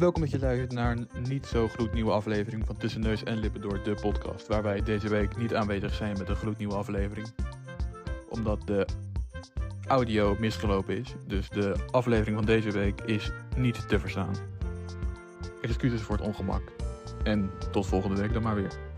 Welkom dat je luistert naar een niet zo gloednieuwe aflevering van Tussen Neus en Lippen door de podcast. Waar wij deze week niet aanwezig zijn met een gloednieuwe aflevering. Omdat de audio misgelopen is. Dus de aflevering van deze week is niet te verstaan. Excuses voor het ongemak. En tot volgende week dan maar weer.